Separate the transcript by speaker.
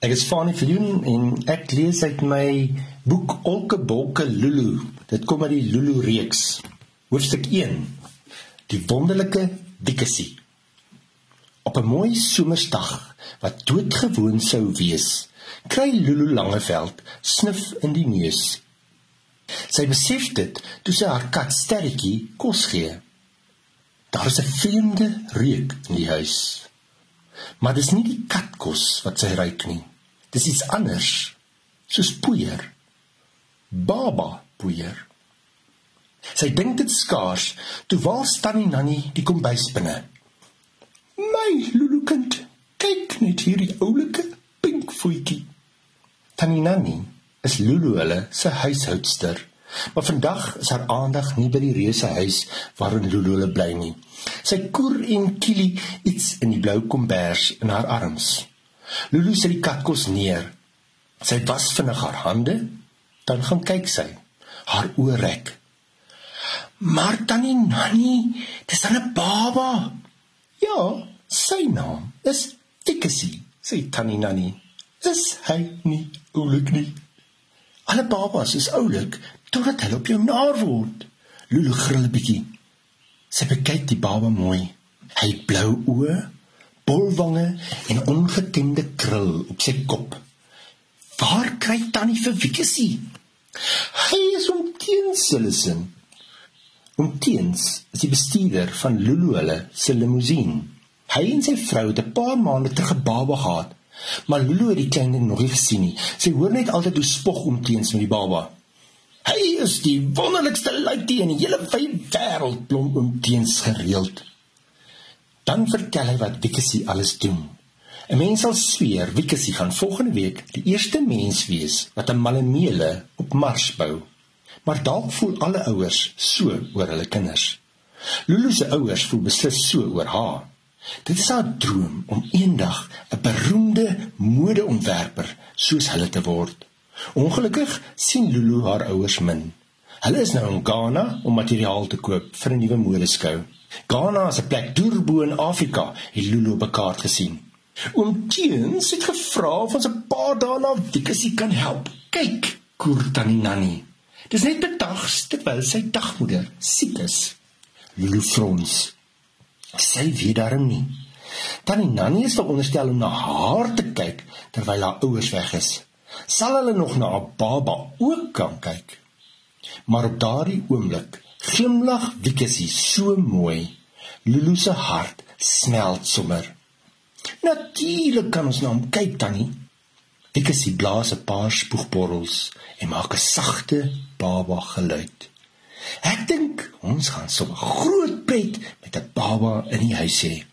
Speaker 1: Ek is Fanie Viljoen en ek lees uit my boek Olke Bolke Lulu. Dit kom uit die Lulu reeks. Hoofstuk 1. Die wonderlike dikkesie. Op 'n mooi somersdag wat doodgewoon sou wees, kry Lulu Langeveld snif in die neus. Sy besef dit toe sy haar kat Sterretjie kos gee. Daar is 'n vreemde reuk in die huis. Maar dis nie die katkos wat sy ruik nie. Dis iets anders, soos poeier. Baba poeier. Sy dink dit skaars toe wal Tannie Nanny die kombuis binne. My Lulu kind, kyk net hierdie oulike pink voetjie. Tannie Nanny is Lulu hulle se huishoudster. Maar vandag is haar aandag nie by die reuse huis waarin Lulu bly nie. Sy koer en kielie iets in die blou kombers in haar arms. Lulu sit die katkos neer. Sy was vinnig haar hande, dan gaan kyk sy. Haar oë rek. Maar tannie Nanny, dis 'n baba. Ja, sy naam is Tikkesie, sê tannie Nanny. Dis hy nie oulik nie. Alle babas is oulik totdat hulle op jou naar word. Lulu grill 'n bietjie. Sy bekyk die baba mooi. Hy het blou oë bolwange en ongetemde krul op sy kop. Waar kry tannie vir Wikkesie? Hy is om teens hulle sin. Om teens is die bestuurder van Lulu hulle se limousine. Hy en sy vrou het 'n paar maande terug 'n baba gehad, maar Lulu het die ding nog nie gesien nie. Sy hoor net altyd hoe spog om teens met die baba. Hy is die wonderlikste luitie in die hele wêreld, blom om teens gereeld. Dan vertel hy wat Wikkesie alles doen. 'n Mens sal sweer Wikkesie gaan volgende week die eerste mens wees wat 'n malemele op Mars bou. Maar dalk voel alle ouers so oor hulle kinders. Lulu se ouers voel beslis so oor haar. Dit is haar droom om eendag 'n beroemde modeontwerper soos hulle te word. Ongelukkig sien Lulu haar ouers min. Hulle is nou in Ghana om materiaal te koop vir 'n nuwe modeskou. Ghana is 'n plek deur bo in Afrika, het Lulu op 'n kaart gesien. Oom Teens het gevra of ons 'n paar dae na Dikkesie kan help. Kyk, koer tannie Nanny. Dis net bedags terwyl sy dagmoeder siek is. Lulu frons. Sy weet daarom nie. Tannie Nanny is veronderstel om na haar te kyk terwyl haar ouers weg is. Sal hulle nog na haar baba ook kan kyk? Maar op daardie oomblik Glimlag Wiekesie so mooi. Lulu se hart smelt sommer. Natuurlik kan ons na hom kyk tannie. Wiekesie blaas 'n paar spoegborrels en maak 'n sagte baba geluid. Ek dink ons gaan so 'n groot pret met 'n baba in die huis hê.